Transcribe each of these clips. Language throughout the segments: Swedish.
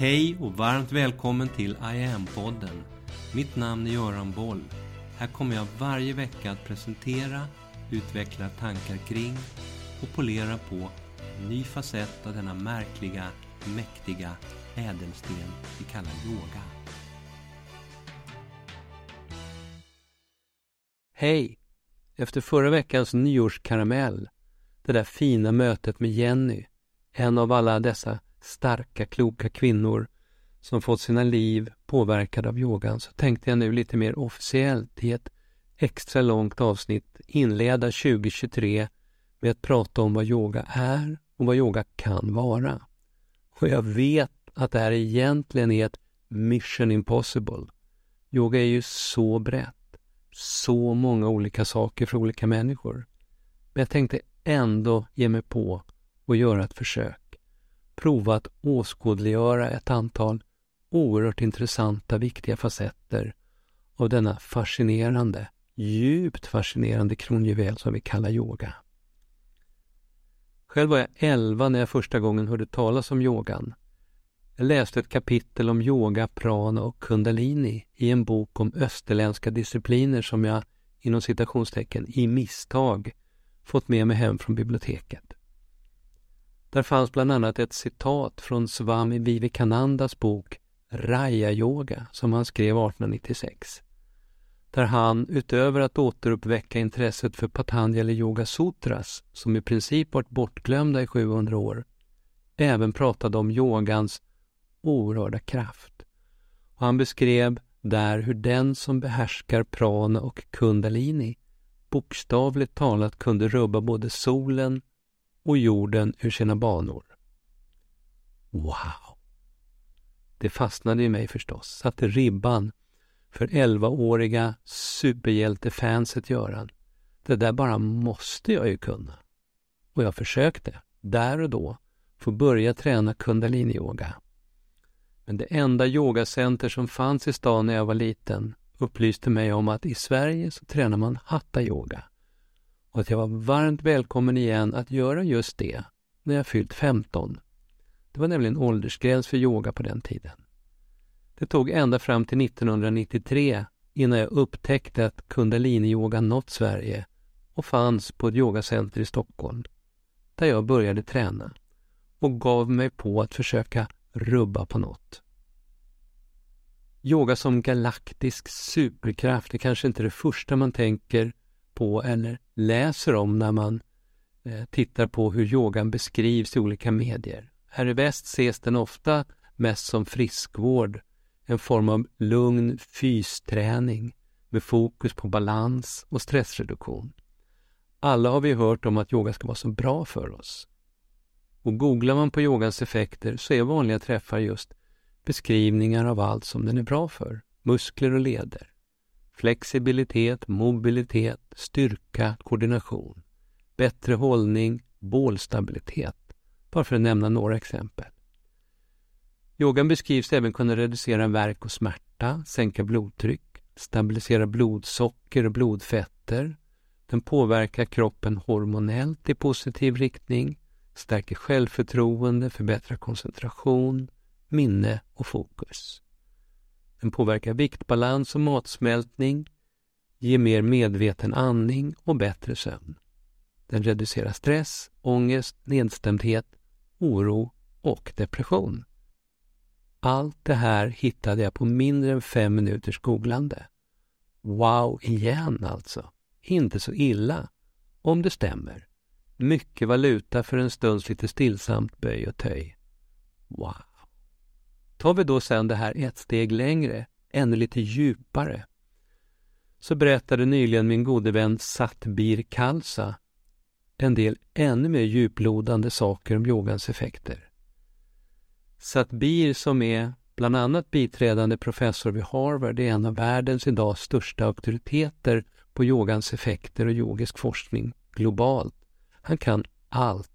Hej och varmt välkommen till I am-podden. Mitt namn är Göran Boll. Här kommer jag varje vecka att presentera, utveckla tankar kring och polera på en ny facett av denna märkliga, mäktiga ädelsten vi kallar yoga. Hej! Efter förra veckans nyårskaramell, det där fina mötet med Jenny, en av alla dessa starka, kloka kvinnor som fått sina liv påverkade av yogan, så tänkte jag nu lite mer officiellt i ett extra långt avsnitt inleda 2023 med att prata om vad yoga är och vad yoga kan vara. Och jag vet att det här egentligen är ett mission impossible. Yoga är ju så brett så många olika saker för olika människor. Men jag tänkte ändå ge mig på och göra ett försök. Prova att åskådliggöra ett antal oerhört intressanta, viktiga facetter av denna fascinerande, djupt fascinerande kronjuvel som vi kallar yoga. Själv var jag 11 när jag första gången hörde talas om yogan. Jag läste ett kapitel om yoga, prana och kundalini i en bok om österländska discipliner som jag inom citationstecken i misstag fått med mig hem från biblioteket. Där fanns bland annat ett citat från Swami Vivekanandas bok Raya Yoga som han skrev 1896. Där han, utöver att återuppväcka intresset för Patanjali Yoga Sutras, som i princip varit bortglömda i 700 år, även pratade om yogans oerhörda kraft. Och han beskrev där hur den som behärskar prana och kundalini bokstavligt talat kunde rubba både solen och jorden ur sina banor. Wow! Det fastnade i mig förstås, satte ribban för 11-åriga superhjältefanset Göran. Det där bara måste jag ju kunna. Och jag försökte, där och då, få börja träna kundaliniyoga. Men det enda yogacenter som fanns i stan när jag var liten upplyste mig om att i Sverige så tränar man hatta-yoga och att jag var varmt välkommen igen att göra just det när jag fyllt 15. Det var nämligen åldersgräns för yoga på den tiden. Det tog ända fram till 1993 innan jag upptäckte att kundaliniyoga nått Sverige och fanns på ett yogacenter i Stockholm där jag började träna och gav mig på att försöka rubba på något. Yoga som galaktisk superkraft är kanske inte det första man tänker på eller läser om när man eh, tittar på hur yogan beskrivs i olika medier. Här i väst ses den ofta mest som friskvård, en form av lugn fysträning med fokus på balans och stressreduktion. Alla har vi hört om att yoga ska vara så bra för oss. Och googlar man på yogans effekter så är vanliga träffar just beskrivningar av allt som den är bra för. Muskler och leder. Flexibilitet, mobilitet, styrka, koordination. Bättre hållning, bålstabilitet. Bara för att nämna några exempel. Yogan beskrivs även kunna reducera värk och smärta, sänka blodtryck, stabilisera blodsocker och blodfetter. Den påverkar kroppen hormonellt i positiv riktning, stärker självförtroende, förbättrar koncentration, minne och fokus. Den påverkar viktbalans och matsmältning, ger mer medveten andning och bättre sömn. Den reducerar stress, ångest, nedstämdhet, oro och depression. Allt det här hittade jag på mindre än fem minuters googlande. Wow igen alltså. Inte så illa, om det stämmer. Mycket valuta för en stunds lite stillsamt böj och töj. Wow. Tar vi då sen det här ett steg längre, ännu lite djupare, så berättade nyligen min gode vän Satbir Kalsa en del ännu mer djuplodande saker om yogans effekter. Satbir som är bland annat biträdande professor vid Harvard är en av världens idag största auktoriteter på yogans effekter och yogisk forskning globalt. Han kan allt.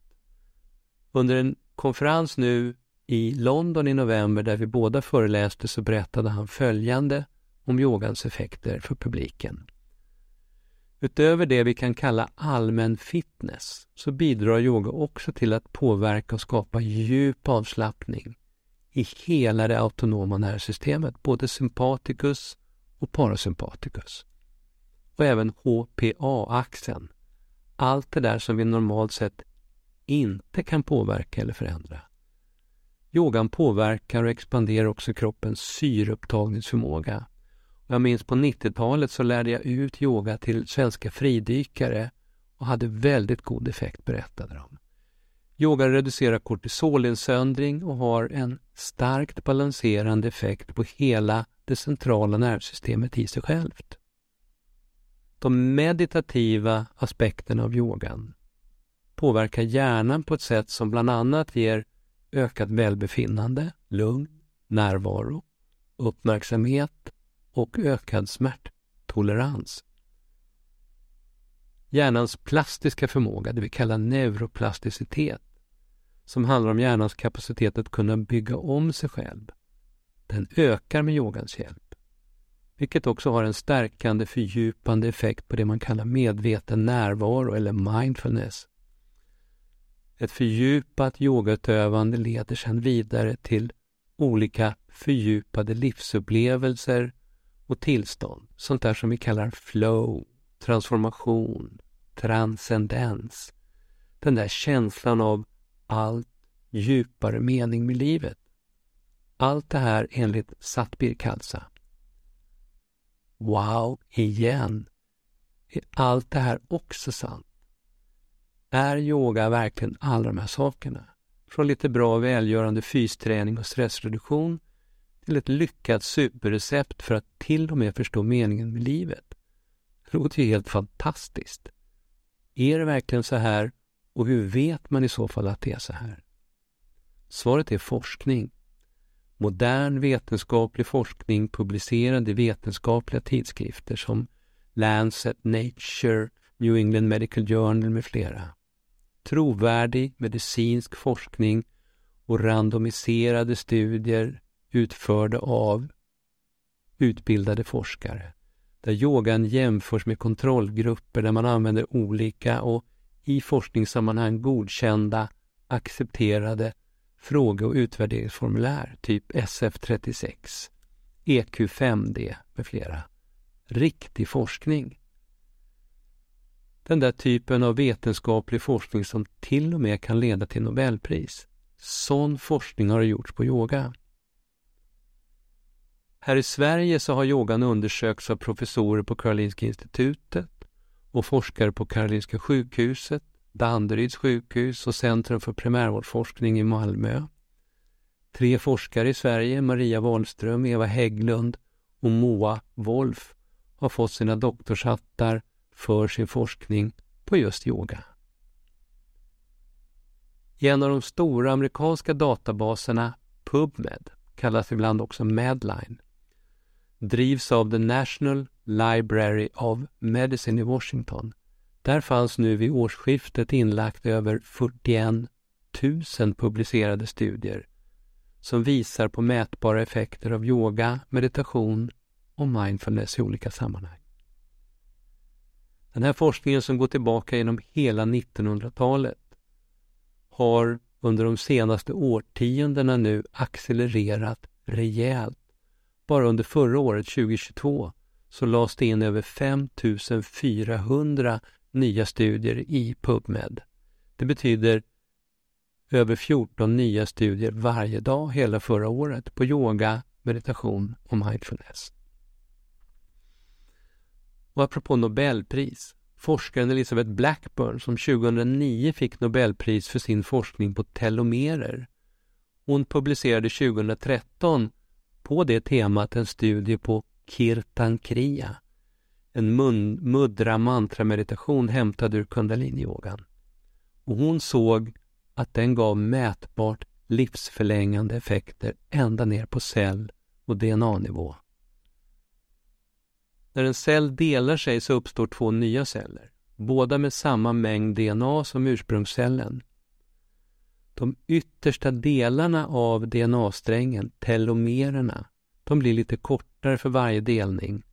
Under en konferens nu i London i november där vi båda föreläste så berättade han följande om yogans effekter för publiken. Utöver det vi kan kalla allmän fitness så bidrar yoga också till att påverka och skapa djup avslappning, i hela det autonoma nervsystemet, både sympaticus och parasympaticus. Och även HPA-axeln. Allt det där som vi normalt sett inte kan påverka eller förändra. Yogan påverkar och expanderar också kroppens syreupptagningsförmåga. Jag minns på 90-talet så lärde jag ut yoga till svenska fridykare och hade väldigt god effekt, berättade de. Yoga reducerar kortisolinsöndring och har en starkt balanserande effekt på hela det centrala nervsystemet i sig självt. De meditativa aspekterna av yogan påverkar hjärnan på ett sätt som bland annat ger ökat välbefinnande, lugn, närvaro, uppmärksamhet och ökad smärttolerans. Hjärnans plastiska förmåga, det vi kallar neuroplasticitet, som handlar om hjärnans kapacitet att kunna bygga om sig själv, den ökar med yogans hjälp. Vilket också har en stärkande, fördjupande effekt på det man kallar medveten närvaro eller mindfulness. Ett fördjupat yogautövande leder sedan vidare till olika fördjupade livsupplevelser och tillstånd. Sånt där som vi kallar flow, transformation, transcendens. Den där känslan av allt djupare mening med livet. Allt det här enligt Satbir Khalsa. Wow, igen! Är allt det här också sant? Är yoga verkligen alla de här sakerna? Från lite bra välgörande fysträning och stressreduktion till ett lyckat superrecept för att till och med förstå meningen med livet. Det låter ju helt fantastiskt. Är det verkligen så här och hur vet man i så fall att det är så här? Svaret är forskning. Modern vetenskaplig forskning publicerad i vetenskapliga tidskrifter som Lancet, Nature, New England Medical Journal med flera. Trovärdig medicinsk forskning och randomiserade studier utförda av utbildade forskare där yogan jämförs med kontrollgrupper där man använder olika och i forskningssammanhang godkända, accepterade fråge och utvärderingsformulär, typ SF36, EQ5D med flera. Riktig forskning. Den där typen av vetenskaplig forskning som till och med kan leda till Nobelpris. Sån forskning har gjorts på yoga. Här i Sverige så har yogan undersökts av professorer på Karolinska institutet och forskare på Karolinska sjukhuset, Danderyds sjukhus och Centrum för primärvårdsforskning i Malmö. Tre forskare i Sverige, Maria Wahlström, Eva Hägglund och Moa Wolf, har fått sina doktorshattar för sin forskning på just yoga. I en av de stora amerikanska databaserna, PubMed, kallas ibland också Medline, drivs av The National Library of Medicine i Washington. Där fanns nu vid årsskiftet inlagt över 41 000 publicerade studier som visar på mätbara effekter av yoga, meditation och mindfulness i olika sammanhang. Den här forskningen som går tillbaka genom hela 1900-talet har under de senaste årtiondena nu accelererat rejält. Bara under förra året, 2022, så lades det in över 5400 nya studier i PubMed. Det betyder över 14 nya studier varje dag hela förra året på yoga, meditation och mindfulness. Och apropå Nobelpris, forskaren Elizabeth Blackburn som 2009 fick Nobelpris för sin forskning på telomerer. Hon publicerade 2013 på det temat en studie på Kirtan Kriya, en mun, muddra mantra-meditation hämtad ur kundaliniyogan. Och hon såg att den gav mätbart livsförlängande effekter ända ner på cell och DNA-nivå. När en cell delar sig så uppstår två nya celler, båda med samma mängd DNA som ursprungscellen. De yttersta delarna av DNA-strängen, telomererna, de blir lite kortare för varje delning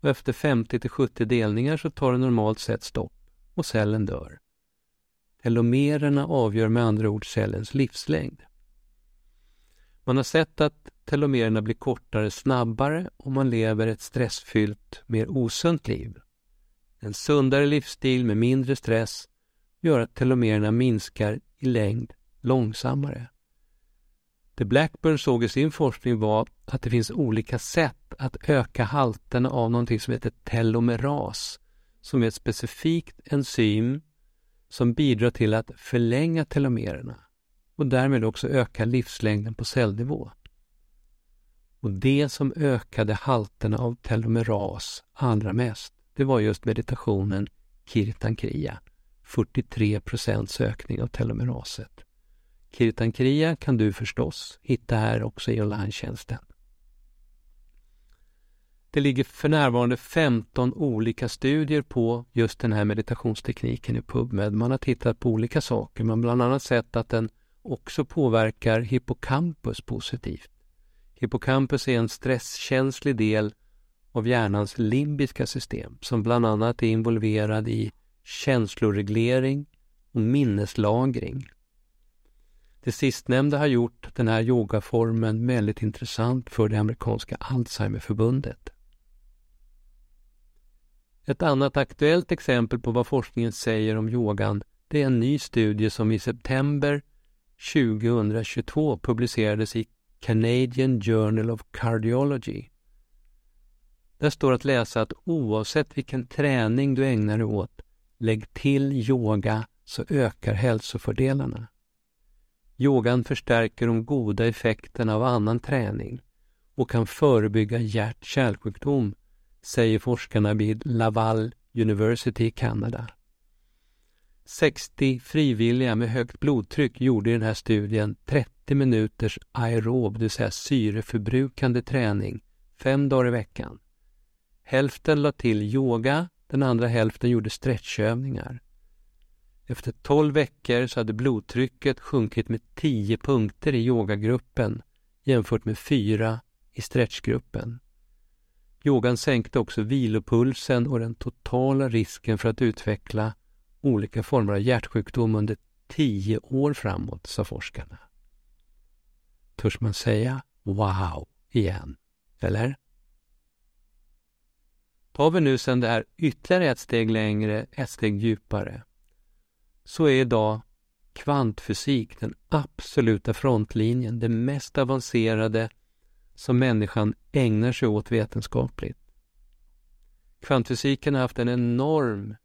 och efter 50 till 70 delningar så tar det normalt sett stopp och cellen dör. Telomererna avgör med andra ord cellens livslängd. Man har sett att telomererna blir kortare snabbare och man lever ett stressfyllt, mer osunt liv. En sundare livsstil med mindre stress gör att telomererna minskar i längd långsammare. Det Blackburn såg i sin forskning var att det finns olika sätt att öka halterna av någonting som heter telomeras, som är ett specifikt enzym som bidrar till att förlänga telomererna och därmed också öka livslängden på cellnivå. Och det som ökade halterna av telomeras allra mest, det var just meditationen Kirtankriya. 43 procents ökning av telomeraset. Kirtankriya kan du förstås hitta här också i online-tjänsten. Det ligger för närvarande 15 olika studier på just den här meditationstekniken i PubMed. Man har tittat på olika saker. Man har bland annat sett att den också påverkar hippocampus positivt. Hippocampus är en stresskänslig del av hjärnans limbiska system som bland annat är involverad i känsloreglering och minneslagring. Det sistnämnda har gjort den här yogaformen väldigt intressant för det amerikanska Alzheimerförbundet. Ett annat aktuellt exempel på vad forskningen säger om yogan det är en ny studie som i september 2022 publicerades i Canadian Journal of Cardiology. Där står att läsa att oavsett vilken träning du ägnar dig åt, lägg till yoga så ökar hälsofördelarna. Yogan förstärker de goda effekterna av annan träning och kan förebygga hjärt-kärlsjukdom, säger forskarna vid Laval University i Kanada. 60 frivilliga med högt blodtryck gjorde i den här studien 30 minuters aerob, det vill säga syreförbrukande träning, fem dagar i veckan. Hälften la till yoga, den andra hälften gjorde stretchövningar. Efter 12 veckor så hade blodtrycket sjunkit med 10 punkter i yogagruppen jämfört med 4 i stretchgruppen. Yogan sänkte också vilopulsen och den totala risken för att utveckla olika former av hjärtsjukdom under tio år framåt, sa forskarna. Törs man säga wow igen, eller? Tar vi nu sedan det här ytterligare ett steg längre, ett steg djupare, så är idag kvantfysik den absoluta frontlinjen, det mest avancerade som människan ägnar sig åt vetenskapligt. Kvantfysiken har haft en enorm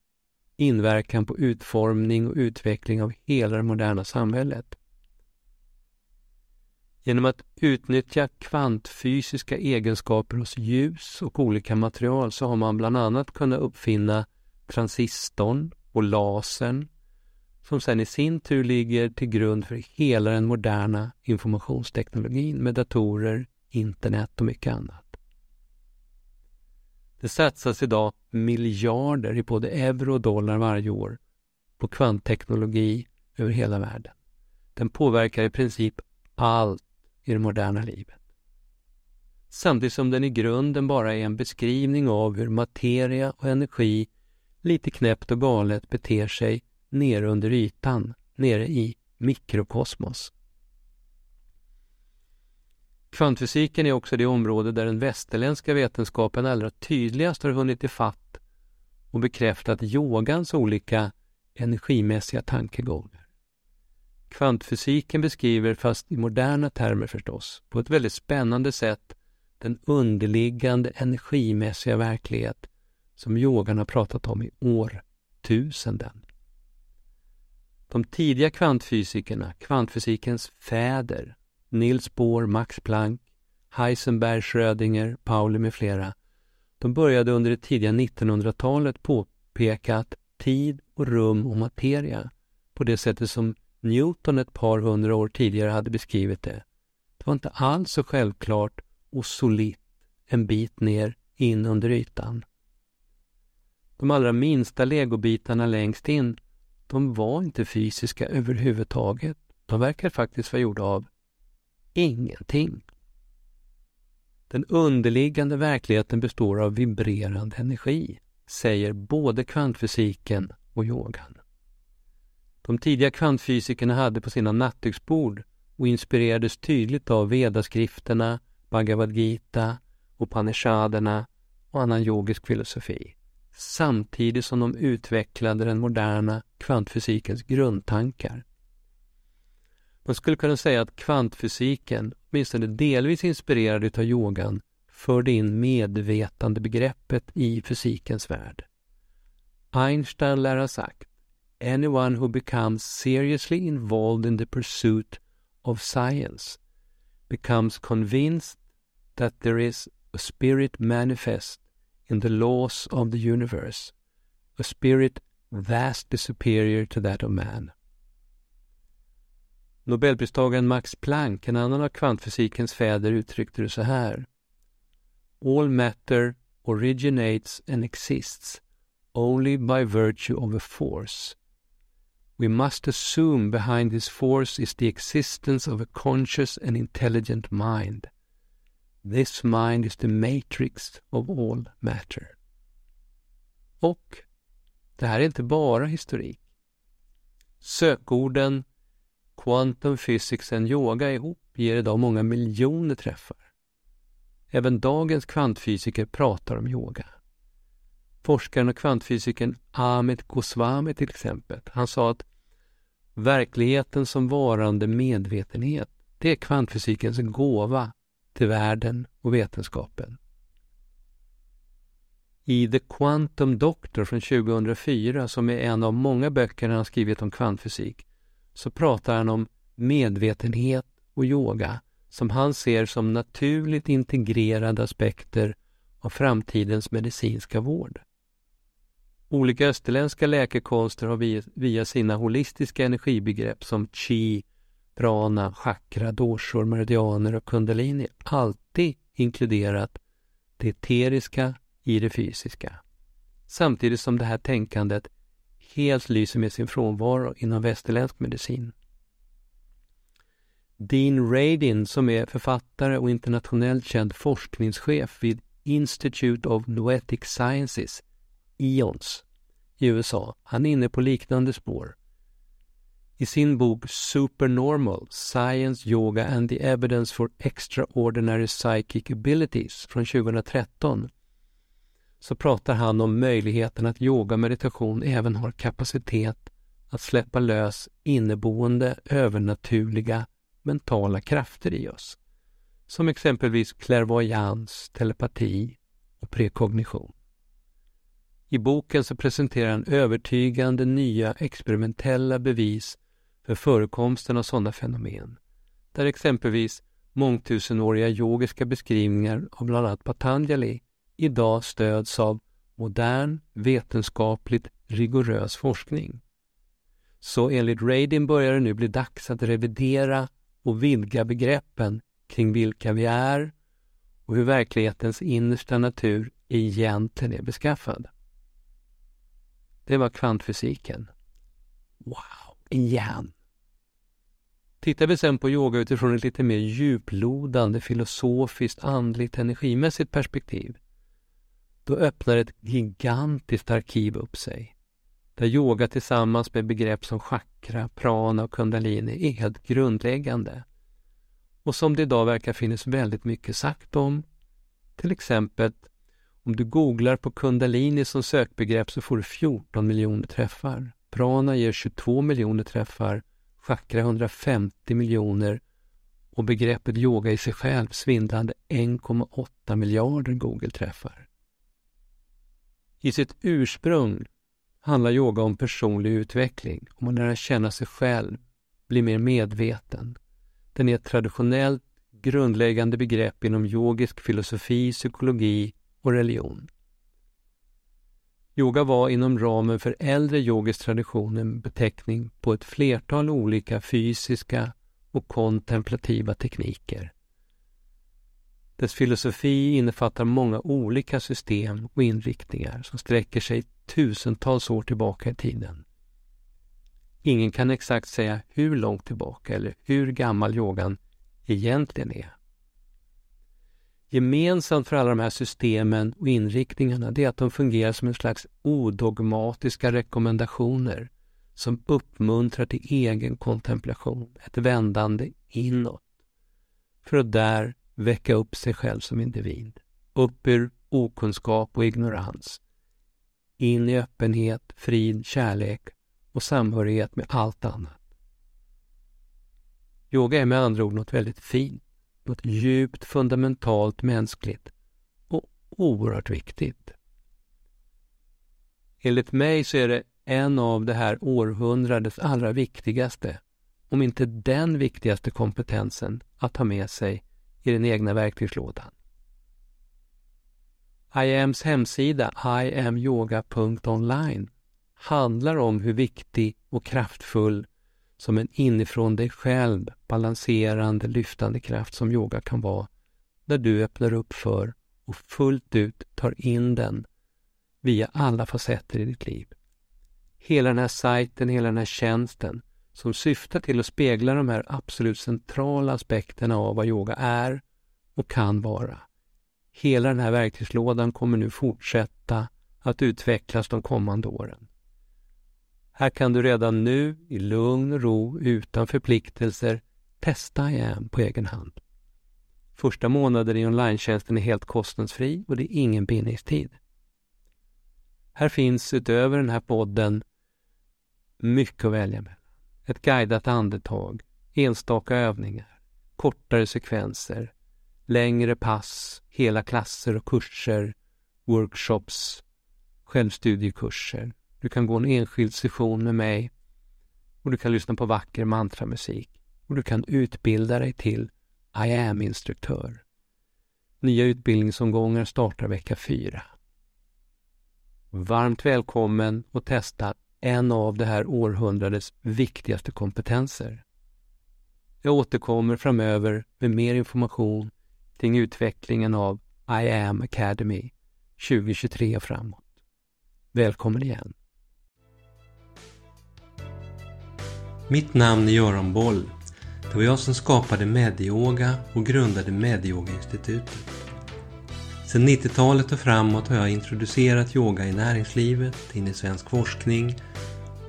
inverkan på utformning och utveckling av hela det moderna samhället. Genom att utnyttja kvantfysiska egenskaper hos ljus och olika material så har man bland annat kunnat uppfinna transistorn och lasern som sedan i sin tur ligger till grund för hela den moderna informationsteknologin med datorer, internet och mycket annat. Det satsas idag miljarder i både euro och dollar varje år på kvantteknologi över hela världen. Den påverkar i princip allt i det moderna livet. Samtidigt som den i grunden bara är en beskrivning av hur materia och energi lite knäppt och galet beter sig nere under ytan, nere i mikrokosmos. Kvantfysiken är också det område där den västerländska vetenskapen allra tydligast har hunnit ifatt och bekräftat yogans olika energimässiga tankegångar. Kvantfysiken beskriver, fast i moderna termer förstås, på ett väldigt spännande sätt den underliggande energimässiga verklighet som yogan har pratat om i årtusenden. De tidiga kvantfysikerna, kvantfysikens fäder, Niels Bohr, Max Planck, Heisenberg, Schrödinger, Pauli med flera, de började under det tidiga 1900-talet påpeka att tid och rum och materia, på det sättet som Newton ett par hundra år tidigare hade beskrivit det, det var inte alls så självklart och solitt en bit ner in under ytan. De allra minsta legobitarna längst in de var inte fysiska överhuvudtaget. De verkar faktiskt vara gjorda av ingenting. Den underliggande verkligheten består av vibrerande energi, säger både kvantfysiken och yogan. De tidiga kvantfysikerna hade på sina nattduksbord och inspirerades tydligt av vedaskrifterna, Bhagavad Gita, Upanishaderna och annan yogisk filosofi samtidigt som de utvecklade den moderna kvantfysikens grundtankar. Man skulle kunna säga att kvantfysiken, åtminstone delvis inspirerad av yogan, förde in medvetandebegreppet i fysikens värld. Einstein lär ha sagt Anyone who becomes seriously involved in the pursuit of science becomes convinced that there is a spirit manifest in the laws of the universe, a spirit vastly superior to that of man. Nobelpristagaren Max Planck, en annan av kvantfysikens fäder, uttryckte det så här. All matter originates and exists only by virtue of a force. We must assume behind this force is the existence of a conscious and intelligent mind. This mind is the matrix of all matter. Och det här är inte bara historik. Sökorden Quantum Physics and Yoga ihop ger idag många miljoner träffar. Även dagens kvantfysiker pratar om yoga. Forskaren och kvantfysikern Amit Goswami till exempel, han sa att verkligheten som varande medvetenhet, det är kvantfysikens gåva till världen och vetenskapen. I The Quantum Doctor från 2004, som är en av många böcker han skrivit om kvantfysik, så pratar han om medvetenhet och yoga som han ser som naturligt integrerade aspekter av framtidens medicinska vård. Olika österländska läkekonster har via, sina holistiska energibegrepp som chi, prana, chakra, doshor, meridianer och kundalini alltid inkluderat det eteriska i det fysiska. Samtidigt som det här tänkandet helt lyser med sin frånvaro inom västerländsk medicin. Dean Radin, som är författare och internationellt känd forskningschef vid Institute of Noetic Sciences, IONS, i USA, han är inne på liknande spår. I sin bok Supernormal, Science, Yoga and the Evidence for Extraordinary Psychic Abilities från 2013 så pratar han om möjligheten att yoga och meditation även har kapacitet att släppa lös inneboende övernaturliga mentala krafter i oss. Som exempelvis klärvoajans, telepati och prekognition. I boken så presenterar han övertygande nya experimentella bevis för förekomsten av sådana fenomen, där exempelvis mångtusenåriga yogiska beskrivningar av bland annat Patanjali idag stöds av modern, vetenskapligt rigorös forskning. Så enligt Radin börjar det nu bli dags att revidera och vidga begreppen kring vilka vi är och hur verklighetens innersta natur egentligen är beskaffad. Det var kvantfysiken. Wow, igen! Tittar vi sen på yoga utifrån ett lite mer djuplodande, filosofiskt, andligt, energimässigt perspektiv då öppnar ett gigantiskt arkiv upp sig. Där yoga tillsammans med begrepp som chakra, prana och kundalini är helt grundläggande. Och som det idag verkar finnas väldigt mycket sagt om. Till exempel om du googlar på kundalini som sökbegrepp så får du 14 miljoner träffar. Prana ger 22 miljoner träffar, chakra 150 miljoner och begreppet yoga i sig själv svindlande 1,8 miljarder Google-träffar. I sitt ursprung handlar yoga om personlig utveckling, om att lära känna sig själv, bli mer medveten. Den är ett traditionellt grundläggande begrepp inom yogisk filosofi, psykologi och religion. Yoga var inom ramen för äldre yogisk tradition en beteckning på ett flertal olika fysiska och kontemplativa tekniker dess filosofi innefattar många olika system och inriktningar som sträcker sig tusentals år tillbaka i tiden. Ingen kan exakt säga hur långt tillbaka eller hur gammal yogan egentligen är. Gemensamt för alla de här systemen och inriktningarna är att de fungerar som en slags odogmatiska rekommendationer som uppmuntrar till egen kontemplation, ett vändande inåt, för att där väcka upp sig själv som individ, upp ur okunskap och ignorans, in i öppenhet, frid, kärlek och samhörighet med allt annat. Yoga är med andra ord något väldigt fint, något djupt fundamentalt mänskligt och oerhört viktigt. Enligt mig så är det en av det här århundradets allra viktigaste, om inte den viktigaste kompetensen att ha med sig i den egna verktygslådan. IAMs hemsida iamyoga.online handlar om hur viktig och kraftfull som en inifrån dig själv balanserande, lyftande kraft som yoga kan vara, där du öppnar upp för och fullt ut tar in den via alla facetter i ditt liv. Hela den här sajten, hela den här tjänsten som syftar till att spegla de här absolut centrala aspekterna av vad yoga är och kan vara. Hela den här verktygslådan kommer nu fortsätta att utvecklas de kommande åren. Här kan du redan nu i lugn och ro utan förpliktelser testa IAM på egen hand. Första månaden i online är helt kostnadsfri och det är ingen bindningstid. Här finns utöver den här podden mycket att välja mellan. Ett guidat andetag, enstaka övningar, kortare sekvenser, längre pass, hela klasser och kurser, workshops, självstudiekurser. Du kan gå en enskild session med mig och du kan lyssna på vacker mantramusik och du kan utbilda dig till I am-instruktör. Nya utbildningsomgångar startar vecka 4. Varmt välkommen att testa en av det här århundradets viktigaste kompetenser. Jag återkommer framöver med mer information kring utvecklingen av I am Academy 2023 och framåt. Välkommen igen! Mitt namn är Göran Boll. Det var jag som skapade Medyoga och grundade Medyoga-institutet. Sedan 90-talet och framåt har jag introducerat yoga i näringslivet, in i svensk forskning